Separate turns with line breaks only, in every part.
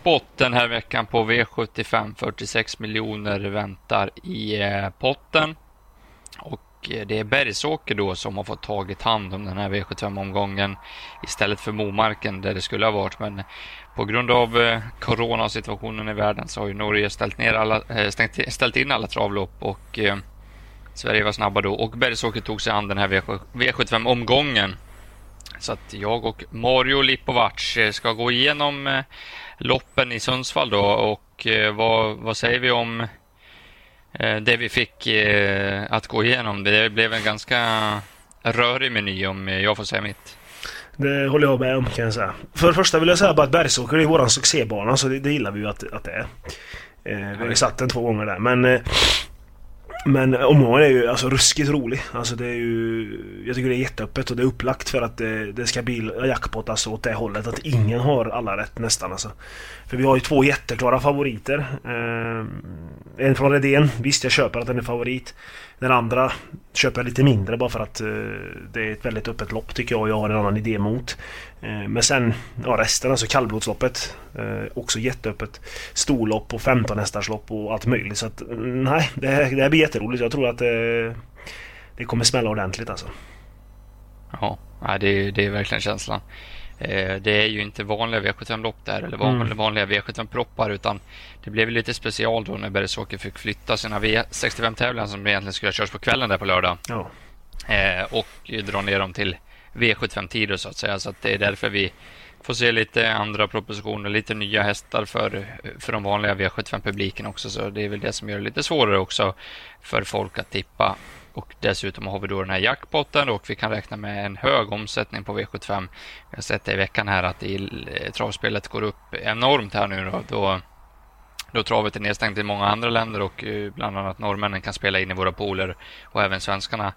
jackpot den här veckan på V75. 46 miljoner väntar i eh, potten. Och eh, det är Bergsåker då som har fått tagit hand om den här V75-omgången istället för Momarken där det skulle ha varit. Men på grund av eh, coronasituationen i världen så har ju Norge ställt, ner alla, stängt, ställt in alla travlopp och Sverige var snabba då och Bergsåker tog sig an den här V75-omgången. Så att jag och Mario Lipovac eh, ska gå igenom eh, loppen i Sundsvall då och eh, vad, vad säger vi om det vi fick att gå igenom? Det blev en ganska rörig meny om jag får säga mitt.
Det håller jag med om kan jag säga. För det första vill jag säga bara att Bergsåker är våran succébana så det, det gillar vi ju att, att det är. Eh, vi har ju satt den två gånger där men eh, men omgången är ju alltså ruskigt rolig. Alltså det är ju... Jag tycker det är jätteöppet och det är upplagt för att det, det ska bli jackpot alltså åt det hållet. Att ingen har alla rätt nästan alltså. För vi har ju två jätteklara favoriter. Eh, en från Redén. Visst, jag köper att den är favorit. Den andra köper jag lite mindre bara för att eh, det är ett väldigt öppet lopp tycker jag och jag har en annan idé mot. Eh, men sen ja, resten, alltså kallblodsloppet. Eh, också jätteöppet. Storlopp och 15 hästarslopp och allt möjligt. Så att mm, nej, det, här, det här blir jätteroligt. Jag tror att det, det kommer smälla ordentligt alltså.
Ja, det, det är verkligen känslan. Eh, det är ju inte vanliga V75-lopp där eller mm. vanliga V75-proppar utan det blev lite special då när Bergsåker fick flytta sina V65-tävlingar som egentligen skulle ha körts på kvällen där på lördag. Eh, och dra ner dem till V75-tider så att säga. Så att det är därför vi får se lite andra propositioner, lite nya hästar för, för de vanliga V75-publiken också. Så det är väl det som gör det lite svårare också för folk att tippa och dessutom har vi då den här jackpotten och vi kan räkna med en hög omsättning på V75. Vi har sett det i veckan här att travspelet går upp enormt här nu då, då, då travet är nedstängt i många andra länder och eh, bland annat norrmännen kan spela in i våra pooler och även svenskarna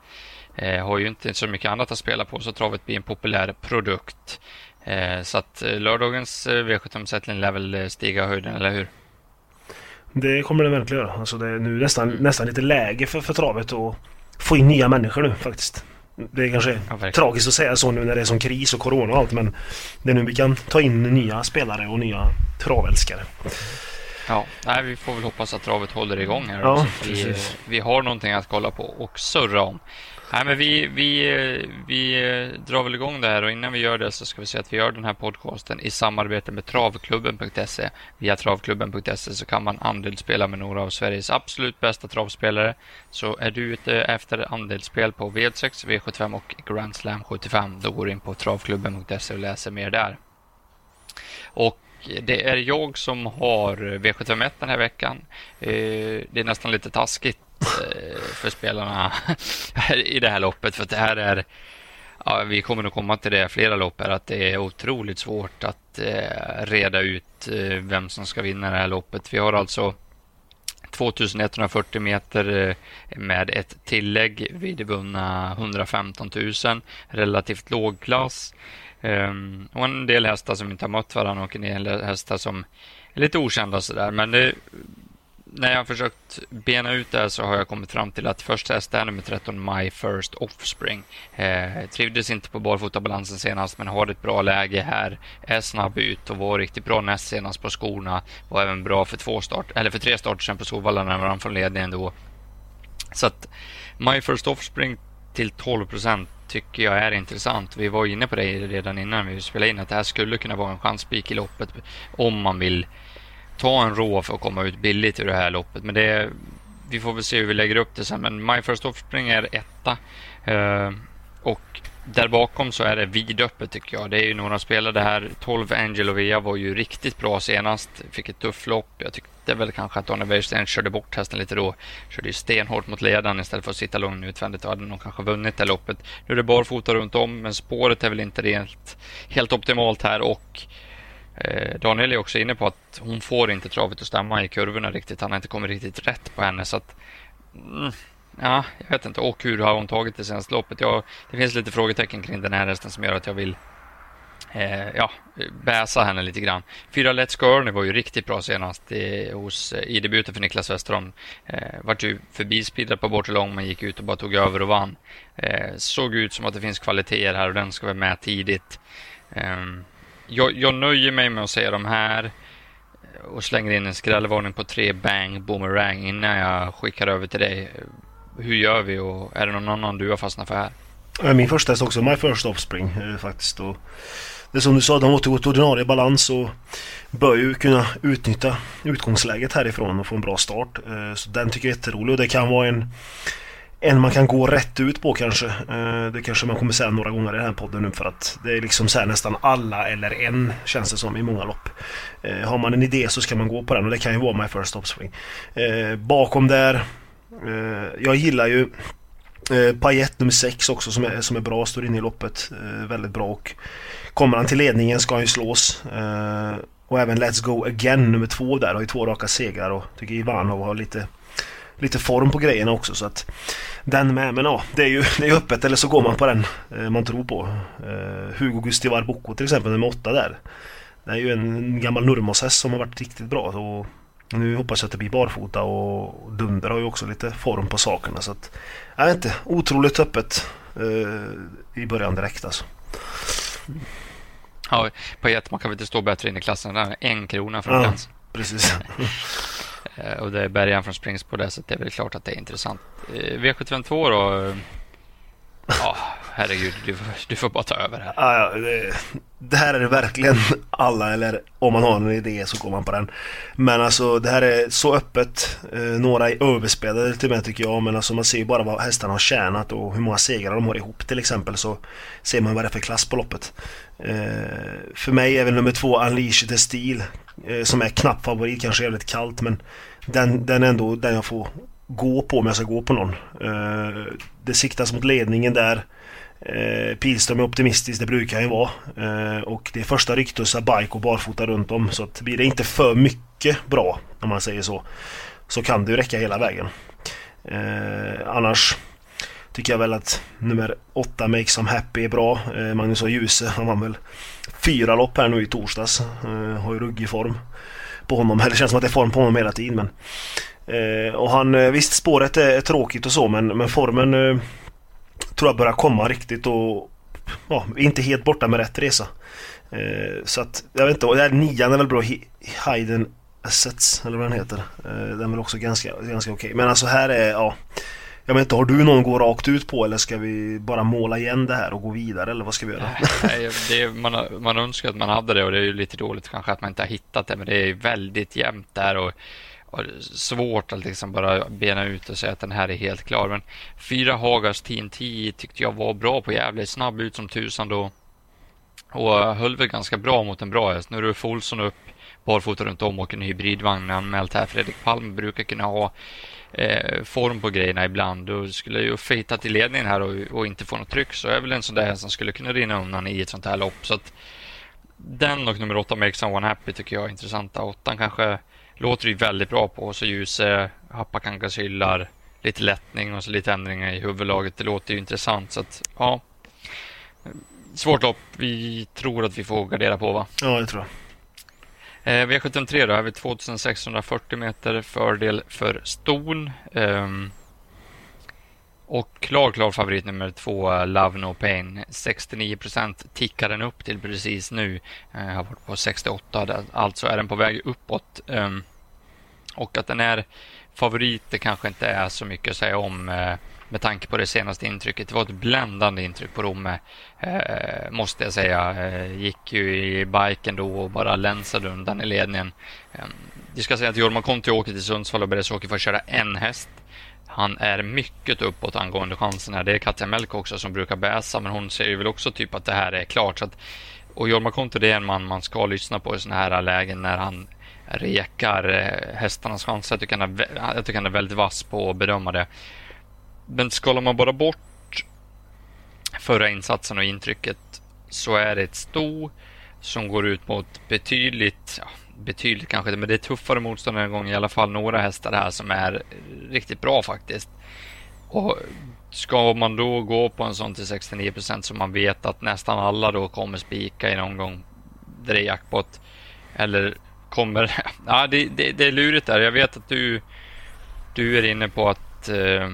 eh, har ju inte så mycket annat att spela på så travet blir en populär produkt. Eh, så att eh, lördagens eh, V75-sättning lär väl stiga höjden, eller hur?
Det kommer det verkligen göra. Alltså det är nu nästan, nästan lite läge för, för travet att få in nya människor nu faktiskt. Det är kanske ja, tragiskt att säga så nu när det är som kris och corona och allt men det är nu vi kan ta in nya spelare och nya travälskare.
Ja, nej, vi får väl hoppas att travet håller igång här. Ja, vi, vi har någonting att kolla på och surra om. Nej, men vi, vi, vi drar väl igång det här och innan vi gör det så ska vi säga att vi gör den här podcasten i samarbete med travklubben.se. Via travklubben.se så kan man andelsspela med några av Sveriges absolut bästa travspelare. Så är du ute efter andelsspel på V6, V75 och Grand Slam 75 då går du in på travklubben.se och läser mer där. Och det är jag som har V751 den här veckan. Eh, det är nästan lite taskigt Eh, för spelarna i det här loppet. För det här är, ja, vi kommer nog komma till det flera lopp här, att det är otroligt svårt att eh, reda ut eh, vem som ska vinna det här loppet. Vi har alltså 2140 meter eh, med ett tillägg vid vunna 115 000, relativt låg klass. Um, och en del hästar som inte har mött varandra och en del hästar som är lite okända sådär. Men det när jag har försökt bena ut det här så har jag kommit fram till att först häst jag nummer 13, My First Offspring. Eh, trivdes inte på barfotabalansen senast, men har ett bra läge här. Är snabb ut och var riktigt bra näst senast på skorna. Var även bra för, två start, eller för tre starter sen på Solvalla när han från ledningen då. Så att My First Offspring till 12 procent tycker jag är intressant. Vi var inne på det redan innan vi spelade in att det här skulle kunna vara en chanspik i loppet om man vill ta en rå för att komma ut billigt ur det här loppet. Men det, vi får väl se hur vi lägger upp det sen. Men My First Offspring är etta. Uh, och där bakom så är det vidöppet tycker jag. Det är ju några spelare här. 12 Angel Via var ju riktigt bra senast. Fick ett tufft lopp. Jag tyckte väl kanske att Donny Weirsten körde bort hästen lite då. Körde ju stenhårt mot ledaren istället för att sitta lugn utvändigt och hade nog kanske vunnit det loppet. Nu är det barfota runt om men spåret är väl inte helt, helt optimalt här och Eh, Daniel är också inne på att hon får inte travet att stämma i kurvorna riktigt. Han har inte kommit riktigt rätt på henne. Så att, mm, ja, jag vet inte. Och hur har hon tagit det senaste loppet? Jag, det finns lite frågetecken kring den här hästen som gör att jag vill eh, ja, bäsa henne lite grann. Fyra Let's Go Ernie var ju riktigt bra senast i, hos, eh, i debuten för Niklas Westerholm. Eh, vart ju förbispeedad på bortre lång men gick ut och bara tog över och vann. Eh, såg ut som att det finns kvaliteter här och den ska vara med tidigt. Um, jag, jag nöjer mig med att säga de här. och slänger in en skrällvarning på tre bang boomerang innan jag skickar över till dig. Hur gör vi och är det någon annan du har fastnat för
här? Min första häst också, My First Offspring eh, faktiskt. Och det är som du sa, de återgår till ordinarie balans och bör ju kunna utnyttja utgångsläget härifrån och få en bra start. Eh, så den tycker jag är jätterolig och det kan vara en en man kan gå rätt ut på kanske. Eh, det kanske man kommer säga några gånger i den här podden nu för att det är liksom så nästan alla eller en känns det som i många lopp. Eh, har man en idé så ska man gå på den och det kan ju vara My First Offspring. Eh, bakom där, jag gillar ju Pajet nummer 6 också som är, som är bra, står inne i loppet. Väldigt bra och kommer han till ledningen ska han ju slås. Och även Let's Go Again nummer 2 där har ju två raka segrar och tycker Ivanov har lite lite form på grejerna också så att den med. Men ja, det är ju det är öppet eller så går man på den eh, man tror på. Eh, Hugo Gustivar Bocco till exempel nummer åtta där. Det är ju en gammal Nurmos som har varit riktigt bra. Och nu hoppas jag att det blir barfota och Dunder har ju också lite form på sakerna så att jag vet inte, otroligt öppet eh, i början direkt alltså.
Ja, på ett man kan väl inte stå bättre in i klassen. En krona från ja,
Precis.
Eh, och det är bärgaren från Springs på det, så det är väl klart att det är intressant. Eh, V752 då? Eh, ja, herregud, du, du får bara ta över här.
Ja, ja, det, det, här är det verkligen alla, eller om man har en idé så går man på den. Men alltså det här är så öppet. Några är överspelade till och med tycker jag, men alltså man ser ju bara vad hästarna har tjänat och hur många segrar de har ihop till exempel så ser man vad det är för klass på loppet. för mig är väl nummer två Unleash the Steel Eh, som är knapp favorit, kanske jävligt kallt men den, den är ändå den jag får gå på om jag ska gå på någon. Eh, det siktas mot ledningen där. Eh, Pilström är optimistisk, det brukar han ju vara. Eh, och det är första ryktussa, bike och barfota runt om. Så att blir det inte för mycket bra, om man säger så, så kan det ju räcka hela vägen. annars tycker jag väl att nummer 8 Make Some Happy är bra. Eh, Magnus och Ljuse, han vann väl fyra lopp här nu i torsdags. Eh, har ju ruggig form på honom. Eller det känns som att det är form på honom hela tiden. Men, eh, och han, visst spåret är, är, tråkigt och så men, men formen tror jag börjar komma riktigt och ja, inte helt borta med rätt resa. så att jag vet inte, och det här nian är väl bra. Hayden Assets eller vad den heter. den är väl också ganska, ganska okej. Okay. Men alltså här är, ja jag vet inte, har du någon att gå rakt ut på eller ska vi bara måla igen det här och gå vidare eller vad ska vi göra?
Nej, det, man, man önskar att man hade det och det är ju lite dåligt kanske att man inte har hittat det men det är väldigt jämnt där och, och svårt att liksom bara bena ut och säga att den här är helt klar. Men fyra Hagas TNT tyckte jag var bra på jävligt snabb ut som tusan då och höll väl ganska bra mot en bra häst. Nu är det Olsson upp barfota runt om och en hybridvagn anmält här. Fredrik Palm brukar kunna ha eh, form på grejerna ibland. Då skulle ju hitta till ledningen här och, och, inte få något tryck så är väl en sån där som skulle kunna rinna undan i ett sånt här lopp. Så att den och nummer åtta, Make Someone Happy, tycker jag är intressanta. Åttan kanske låter ju väldigt bra på. Så Ljuse, eh, Happakangas hyllar, lite lättning och så lite ändringar i huvudlaget. Det låter ju intressant. Så att, ja. Svårt lopp. Vi tror att vi får gardera på, va?
Ja, det tror jag.
Eh, V73 då, har vi 2640 meter fördel för ston. Ehm, och klar, klar favorit nummer två, Love No Pain. 69 procent tickar den upp till precis nu. Jag har varit på 68, alltså är den på väg uppåt. Ehm, och att den är favorit, det kanske inte är så mycket att säga om. Eh, med tanke på det senaste intrycket. Det var ett bländande intryck på Romme, eh, måste jag säga. Eh, gick ju i biken då och bara länsade undan i ledningen. Eh, vi ska säga att Jorma Conti åker till Sundsvall och Beresåker för att köra en häst. Han är mycket uppåt angående chanserna. Det är Katja Melk också som brukar bäsa, men hon säger väl också typ att det här är klart. Så att, och Jorma Conti det är en man man ska lyssna på i sådana här lägen när han rekar eh, hästarnas chanser. Jag tycker, han är, jag tycker han är väldigt vass på att bedöma det. Men skalar man bara bort förra insatsen och intrycket så är det ett sto som går ut mot betydligt, ja, betydligt kanske, men det är tuffare motstånd en gång i alla fall några hästar här som är riktigt bra faktiskt. Och ska man då gå på en sån till 69 procent som man vet att nästan alla då kommer spika i någon gång där det är jackpot eller kommer, ja det, det, det är lurigt där. Jag vet att du, du är inne på att eh,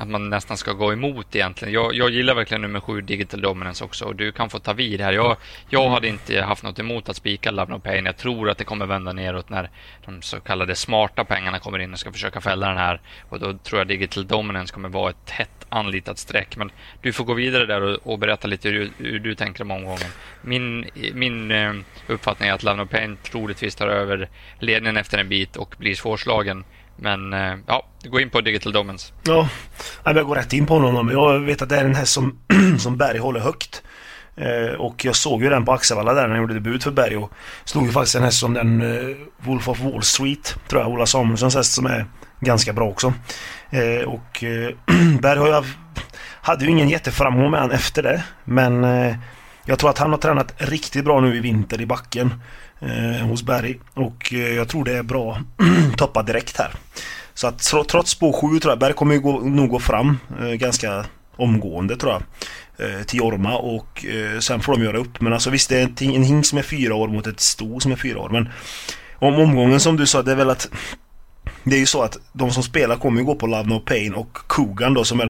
att man nästan ska gå emot egentligen. Jag, jag gillar verkligen nummer sju Digital Dominance också och du kan få ta vid här. Jag, jag hade inte haft något emot att spika Love No Pain. Jag tror att det kommer vända neråt när de så kallade smarta pengarna kommer in och ska försöka fälla den här. Och då tror jag Digital Dominance kommer vara ett hett anlitat streck. Men du får gå vidare där och, och berätta lite hur, hur, du tänker om omgången. Min, min eh, uppfattning är att Love No Pain troligtvis tar över ledningen efter en bit och blir svårslagen. Men eh, ja, gå in på Digital Domens.
Ja, jag går rätt in på honom. Jag vet att det är en häst som, som Berg håller högt. Eh, och jag såg ju den på Axevalla där när han gjorde debut för Berg och slog ju faktiskt en häst som den eh, Wolf of Wall Street, tror jag, Ola Samuelssons häst som är ganska bra också. Och Berg har ju, hade ju ingen jätteframgång med han efter det. Men jag tror att han har tränat riktigt bra nu i vinter i backen eh, hos Berg. Och eh, jag tror det är bra toppa direkt här. Så att trots spår 7 tror jag Berg kommer ju gå, nog gå fram eh, ganska omgående tror jag. Eh, till Jorma och eh, sen får de göra upp. Men alltså visst det är en, en hink som är fyra år mot ett sto som är fyra år. Men om omgången som du sa det är väl att det är ju så att de som spelar kommer ju gå på Love No Pain och Kogan då som är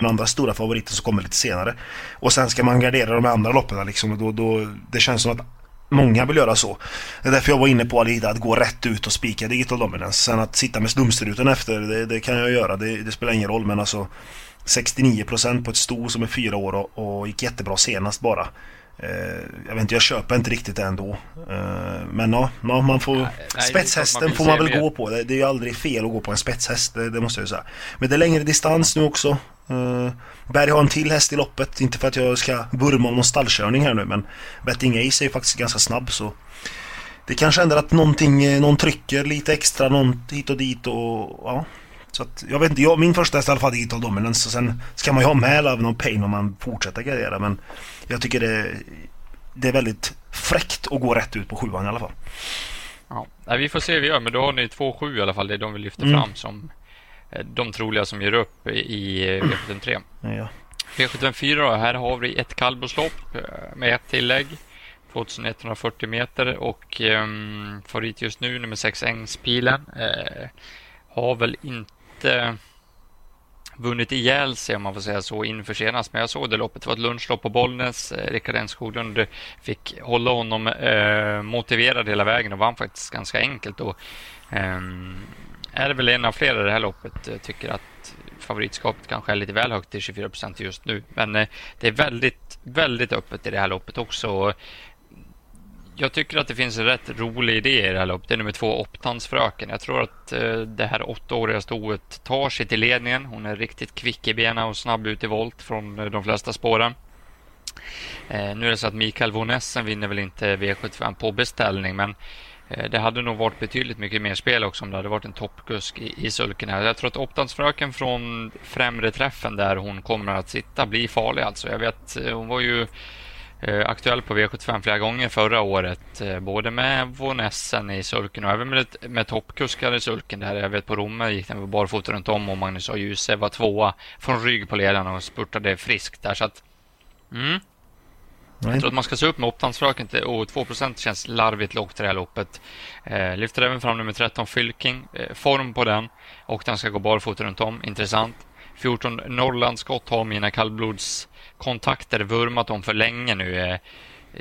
Den andra stora favoriten som kommer lite senare. Och sen ska man gardera de andra loppen liksom. Och då, då, det känns som att många vill göra så. Det är därför jag var inne på lite att gå rätt ut och spika digital dominance. Sen att sitta med stumstruten efter, det, det, kan jag göra. Det, det, spelar ingen roll men alltså 69% på ett sto som är fyra år och, och gick jättebra senast bara. Eh, jag vet inte, jag köper inte riktigt det ändå. Eh, men ja, man får... Nej, spetshästen man får man väl gå på. Det, är ju aldrig fel att gå på en spetshäst, det, det, måste jag säga. Men det är längre distans nu också. Uh, Berg har en till häst i loppet, inte för att jag ska vurma om någon stallkörning här nu men Betting Ace är ju faktiskt ganska snabb så Det kanske händer att någonting, någon trycker lite extra, någon hit och dit och ja. Så att jag vet inte, jag, min första häst i alla fall Digital Dominance och sen ska man ju ha med Love No Pain om man fortsätter gardera men Jag tycker det Det är väldigt fräckt att gå rätt ut på sjuan i alla fall.
Ja, vi får se hur vi gör men då har ni 2-7 i alla fall, det är de vi lyfter mm. fram som Eh, de troliga som ger upp i V753. Ja. V754 då, här har vi ett kallblodslopp eh, med ett tillägg. 2140 meter och um, favorit just nu, nummer 6 Ängspilen, eh, har väl inte vunnit ihjäl sig om man får säga så inför senast. Men jag såg det loppet. Det var ett lunchlopp på Bollnäs. Eh, Rickard N Skoglund fick hålla honom eh, motiverad hela vägen och vann faktiskt ganska enkelt. Och, eh, är det väl en av flera i det här loppet eh, tycker att favoritskapet kanske är lite väl högt till 24 procent just nu. Men eh, det är väldigt, väldigt öppet i det här loppet också. Jag tycker att det finns en rätt rolig idé i det här loppet. Det är nummer två, Optansfröken. Jag tror att eh, det här åttaåriga stoet tar sig till ledningen. Hon är riktigt kvick i benen och snabb ut i volt från eh, de flesta spåren. Eh, nu är det så att Mikael Vonessen vinner väl inte V75 på beställning, men Eh, det hade nog varit betydligt mycket mer spel också om det hade varit en toppkusk i, i sulken här. Jag tror att Optansfröken från främre träffen där hon kommer att sitta blir farlig alltså. Jag vet, eh, hon var ju aktuell på V75 flera gånger förra året. både med Vonessen i sulken och även med, med toppkuskar i sulken. Där jag vet på Romme gick den barfota runt om och Magnus A. Djuse var tvåa från rygg på ledarna och spurtade friskt där. Så att, mm, Nej. Jag tror att man ska se upp med Optansfröken och 2% känns larvigt lågt i det här loppet. Eh, lyfter även fram nummer 13 Fylking. Eh, form på den och den ska gå barfota runt om. Intressant. 14 Norrlandsskott har mina kontakter vurmat om för länge nu. Eh,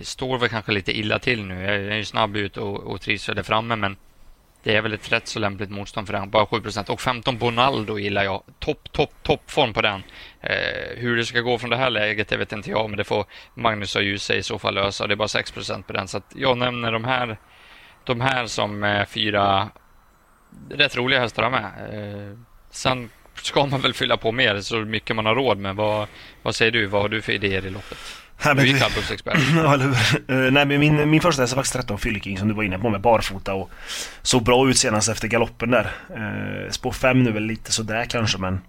står väl kanske lite illa till nu. Jag är ju snabb ut och, och trivs där framme men det är väl ett rätt så lämpligt motstånd för den. Bara 7% Och 15 Bonaldo gillar jag. Topp, topp, toppform på den. Eh, hur det ska gå från det här läget, det vet inte jag, men det får Magnus och Ljuse i så fall lösa. Det är bara 6% på den. Så att jag nämner de här, de här som är fyra rätt roliga hästar med. Eh, sen ska man väl fylla på mer så mycket man har råd med. Vad, vad säger du? Vad har du för idéer i loppet?
Nej,
du är
men,
kallblodsexpert.
Ja? Eh, nej, men min, min första häst är faktiskt 13 Fylking som du var inne på med barfota och såg bra ut senast efter galoppen där. Eh, spår 5 nu väl lite sådär kanske men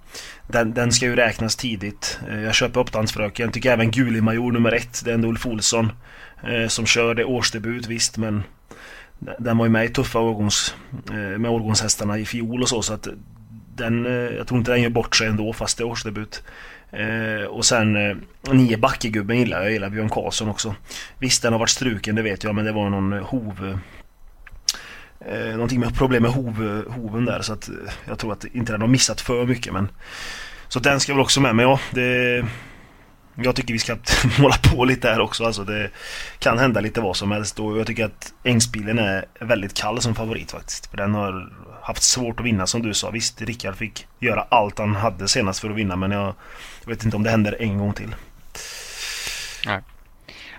den, den ska ju räknas tidigt. Eh, jag köper uppdansfröken. Tycker även Guli Major nummer 1. Det är ändå Ulf Olsson som kör. Det är årsdebut visst men den var ju med i tuffa årgångs, med årgångshästarna i fjol och så så att den, eh, jag tror inte den gör bort sig ändå fast det är årsdebut. Eh, och sen eh, nio Backegubben gillar jag. Jag gillar Björn Karlsson också. Visst den har varit struken det vet jag men det var någon eh, hov... Eh, eh, någonting med problem med hov, hoven där så att eh, jag tror att inte den har missat för mycket men... Så den ska väl också med men ja det... Jag tycker vi ska måla på lite här också. Alltså det kan hända lite vad som helst och jag tycker att Ängsbilen är väldigt kall som favorit faktiskt. För den har haft svårt att vinna som du sa. Visst, Rickard fick göra allt han hade senast för att vinna men jag, jag vet inte om det händer en gång till.
Nej.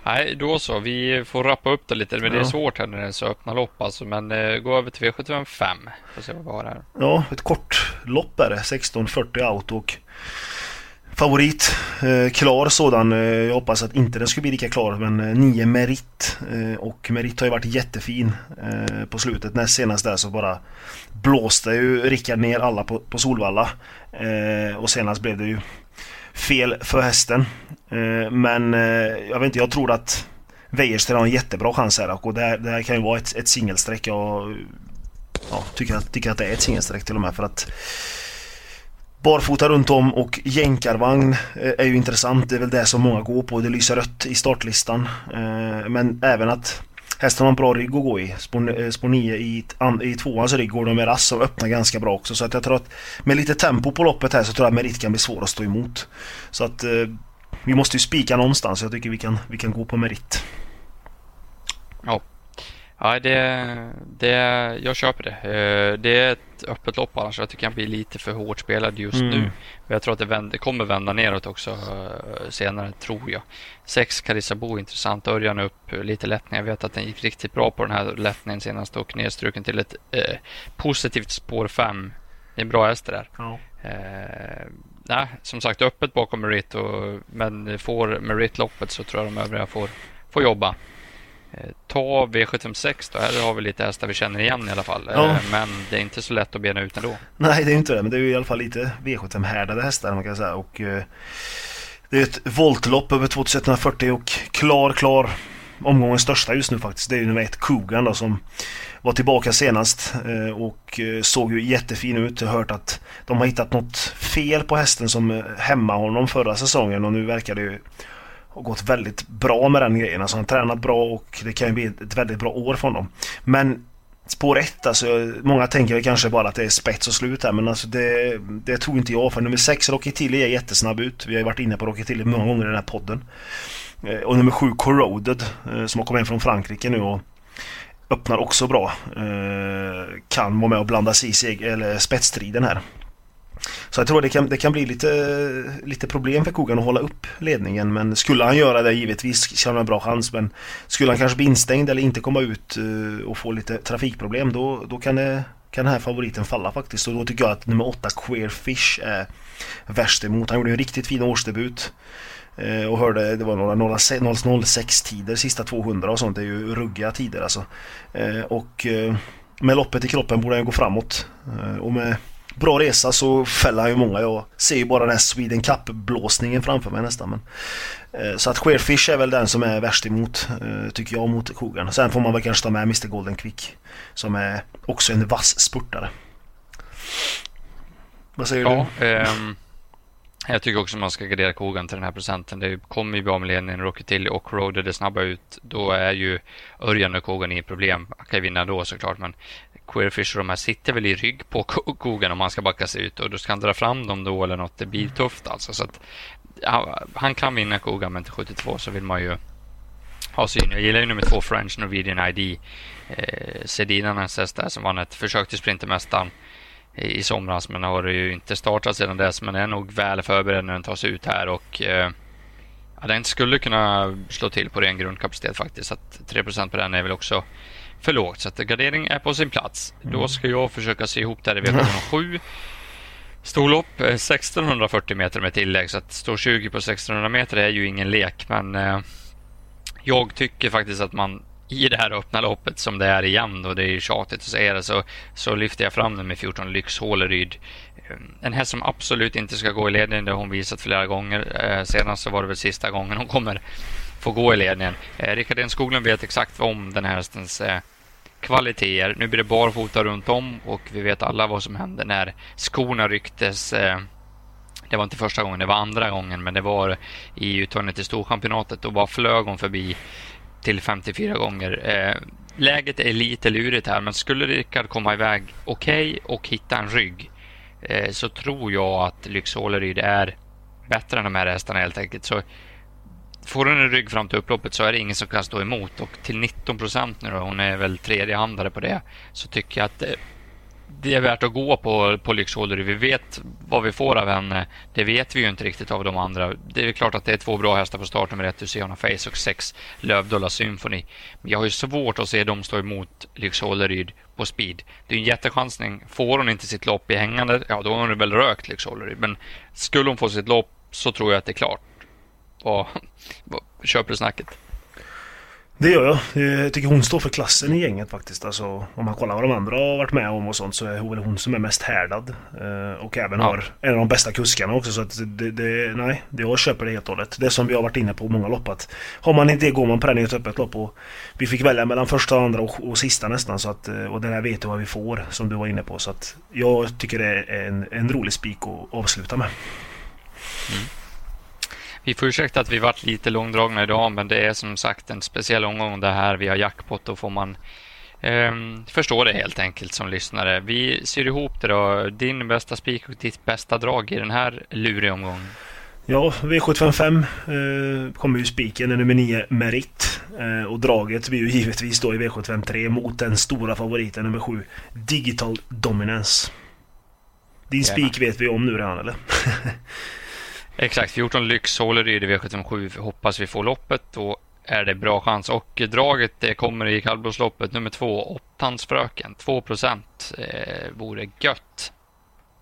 Nej, då så. Vi får rappa upp det lite. Men det är svårt här när det är så öppna lopp alltså. Men eh, gå över till V755. Får se vad vi har här.
Ja, ett kort lopp är det. 16.40 out och favorit. Eh, klar sådan. Eh, jag hoppas att inte den skulle bli lika klar men eh, 9 Merit. Eh, och Merit har ju varit jättefin eh, på slutet. Näst senast där så bara blåste ju Rickard ner alla på, på Solvalla. Eh, och senast blev det ju fel för hästen. Eh, men eh, jag vet inte, jag tror att Wäjersten har en jättebra chans här och det här, det här kan ju vara ett, ett singelsträck. Jag ja, tycker, att, tycker att det är ett singelsträck till och med för att Barfota runt om och jänkarvagn eh, är ju intressant. Det är väl det som många går på. Det lyser rött i startlistan. Eh, men även att hästen har en bra rygg att gå i. Spår 9 eh, i, i tvåans rygg går de med rass och öppnar ganska bra också. Så att jag tror att med lite tempo på loppet här så tror jag att Merit kan bli svår att stå emot. Så att vi måste ju spika någonstans. Jag tycker vi kan, vi kan gå på merit.
Ja, ja det, det, jag köper det. Eh, det är ett öppet lopp annars. Jag tycker han blir lite för hårt spelad just mm. nu. Jag tror att det, vänder, kommer vända neråt också eh, senare, tror jag. Sex Bo intressant. Örjan upp lite lättning. Jag vet att den gick riktigt bra på den här lättningen senast och nedstruken till ett eh, positivt spår 5. Det är en bra häst det där. Ja. Eh, nej, som sagt öppet bakom Merit. Och, men får Merit loppet så tror jag de övriga får, får jobba. Eh, ta V756 då. Här har vi lite hästar vi känner igen i alla fall. Ja. Eh, men det är inte så lätt att bena ut ändå.
Nej, det är inte det. Men det är i alla fall lite V75-härdade hästar man kan säga. Och, eh, det är ett voltlopp över 2140 och klar, klar omgångens största just nu faktiskt. Det är ju nummer ett Kogan då som var tillbaka senast och såg ju jättefin ut. Jag har hört att de har hittat något fel på hästen som hämmade honom förra säsongen och nu verkar det ju har gått väldigt bra med den grejen. Alltså han har tränat bra och det kan ju bli ett väldigt bra år för honom. Men spår 1, alltså många tänker väl kanske bara att det är spets och slut här men alltså det, det tror inte jag för nummer 6 Rocky Tilly är jättesnabb ut. Vi har ju varit inne på Rocky Tilly många gånger i den här podden. Eh, och nummer 7 Corroded eh, som har kommit hem från Frankrike nu och öppnar också bra. Eh, kan vara med och blanda sig i eller spetsstriden här. Så jag tror det kan, det kan bli lite, lite problem för Kogan att hålla upp ledningen. Men skulle han göra det givetvis så han en bra chans. Men skulle han kanske bli instängd eller inte komma ut eh, och få lite trafikproblem då, då kan, det, kan den här favoriten falla faktiskt. Och då tycker jag att nummer 8 Queer Fish är värst emot. Han gjorde en riktigt fin årsdebut. Eh, och hörde det var några 006 tider sista 200 och sånt. Det är ju ruggiga tider alltså. Eh, och med loppet i kroppen borde han gå framåt. Och med bra resa så fäller han ju många. Jag ser ju bara den här Sweden Cup-blåsningen framför mig nästan. Men, eh, så att Queerfish är väl den som är värst emot, eh, tycker jag, mot Kogan. Sen får man väl kanske ta med Mr Golden Quick. Som är också en vass spurtare. Vad säger ja, du? Um...
Jag tycker också man ska gardera kogan till den här procenten. Det kommer ju bra med ledningen, Rocky till och Roder det snabba ut. Då är ju Örjan och kogan i problem. Han kan ju vinna då såklart, men Queerfish och de här sitter väl i rygg på kogan om han ska backa sig ut och då ska han dra fram dem då eller något. Det blir tufft alltså. Så att, han kan vinna kogan, men till 72 så vill man ju ha syn. Jag gillar ju nummer två French Norwegian ID. Eh, Sedina Nances där som vann ett försök till Sprintermästaren i somras men har ju inte startat sedan dess men är nog väl förberedd när den tas ut här och eh, ja, den skulle kunna slå till på ren grundkapacitet faktiskt. Så att 3 på den är väl också för lågt så att gardering är på sin plats. Mm. Då ska jag försöka se ihop det här i V7. Storlopp 1640 meter med tillägg, så att stå 20 på 1600 meter är ju ingen lek. Men eh, jag tycker faktiskt att man i det här öppna loppet som det är igen och det är ju tjatigt att säga det så, så lyfter jag fram den med 14 Lyx Håleryd. Eh, en häst som absolut inte ska gå i ledningen, det har hon visat flera gånger. Eh, senast så var det väl sista gången hon kommer få gå i ledningen. Eh, Rickard Skoglund vet exakt om den här hästens eh, kvaliteter. Nu blir det barfota runt om och vi vet alla vad som hände när skorna rycktes. Eh, det var inte första gången, det var andra gången, men det var i uttagningen till Storchampionatet. Då bara flög hon förbi till 54 gånger. Eh, läget är lite lurigt här, men skulle Rickard komma iväg okej okay och hitta en rygg eh, så tror jag att Lyxåleryd är bättre än de här hästarna helt enkelt. Så får hon en rygg fram till upploppet så är det ingen som kan stå emot. Och till 19 procent nu då, hon är väl tredjehandare på det, så tycker jag att eh, det, är värt att gå på, på Lyxholder. Vi vet vad vi får av henne. Det vet vi ju inte riktigt av de andra. Det är klart att det är två bra hästar på start, nummer ett Luciana Face och sex Lövdala Symphony. Men jag har ju svårt att se dem stå emot Lyxholderyd på speed. Det är en jättechansning. Får hon inte sitt lopp i hängande, ja då har hon väl rökt Lyxholderyd. Men skulle hon få sitt lopp så tror jag att det är klart. Vad, vad, köper du snacket?
Det gör jag. Jag tycker hon står för klassen i gänget faktiskt. Alltså, om man kollar vad de andra har varit med om och sånt så är hon hon som är mest härdad. Eh, och även ja. har en av de bästa kuskarna också. Så att det, det, nej, jag köper det helt och hållet. Det som vi har varit inne på många lopp att har man inte det går man på den i ett öppet lopp. Och vi fick välja mellan första, andra och, och sista nästan. Så att, eh, och det där vet du vad vi får som du var inne på. Så att jag tycker det är en, en rolig spik att avsluta med.
Mm. Vi får ursäkta att vi varit lite långdragna idag, men det är som sagt en speciell omgång det här. Vi har jackpot och får man eh, förstå det helt enkelt som lyssnare. Vi syr ihop det då. Din bästa spik och ditt bästa drag i den här luriga omgången.
Ja, V755 eh, kommer ju spiken, nummer 9 Merit. Eh, och draget blir ju givetvis då i V753 mot den stora favoriten nummer 7 Digital Dominance. Din spik vet vi om nu redan eller?
Exakt, 14 Lyx håller i V757. Hoppas vi får loppet. Då är det bra chans. Och draget det kommer i kallblodsloppet. Nummer två, Åttansfröken. 2 procent eh, vore gött.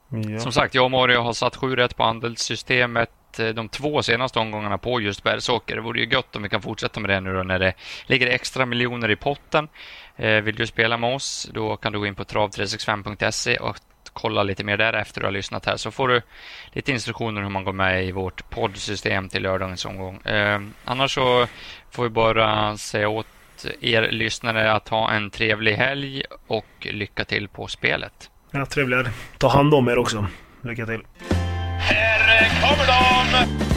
Ja. Som sagt, jag och Mario har satt sju rätt på andelssystemet eh, de två senaste omgångarna på just Bergsåker. Det vore ju gött om vi kan fortsätta med det nu då när det ligger extra miljoner i potten. Eh, vill du spela med oss, då kan du gå in på trav365.se och kolla lite mer där efter du har lyssnat här så får du lite instruktioner hur man går med i vårt poddsystem till lördagens omgång. Eh, annars så får vi bara säga åt er lyssnare att ha en trevlig helg och lycka till på spelet.
Ja, trevligare. Ta hand om er också. Lycka till.
Här kommer de!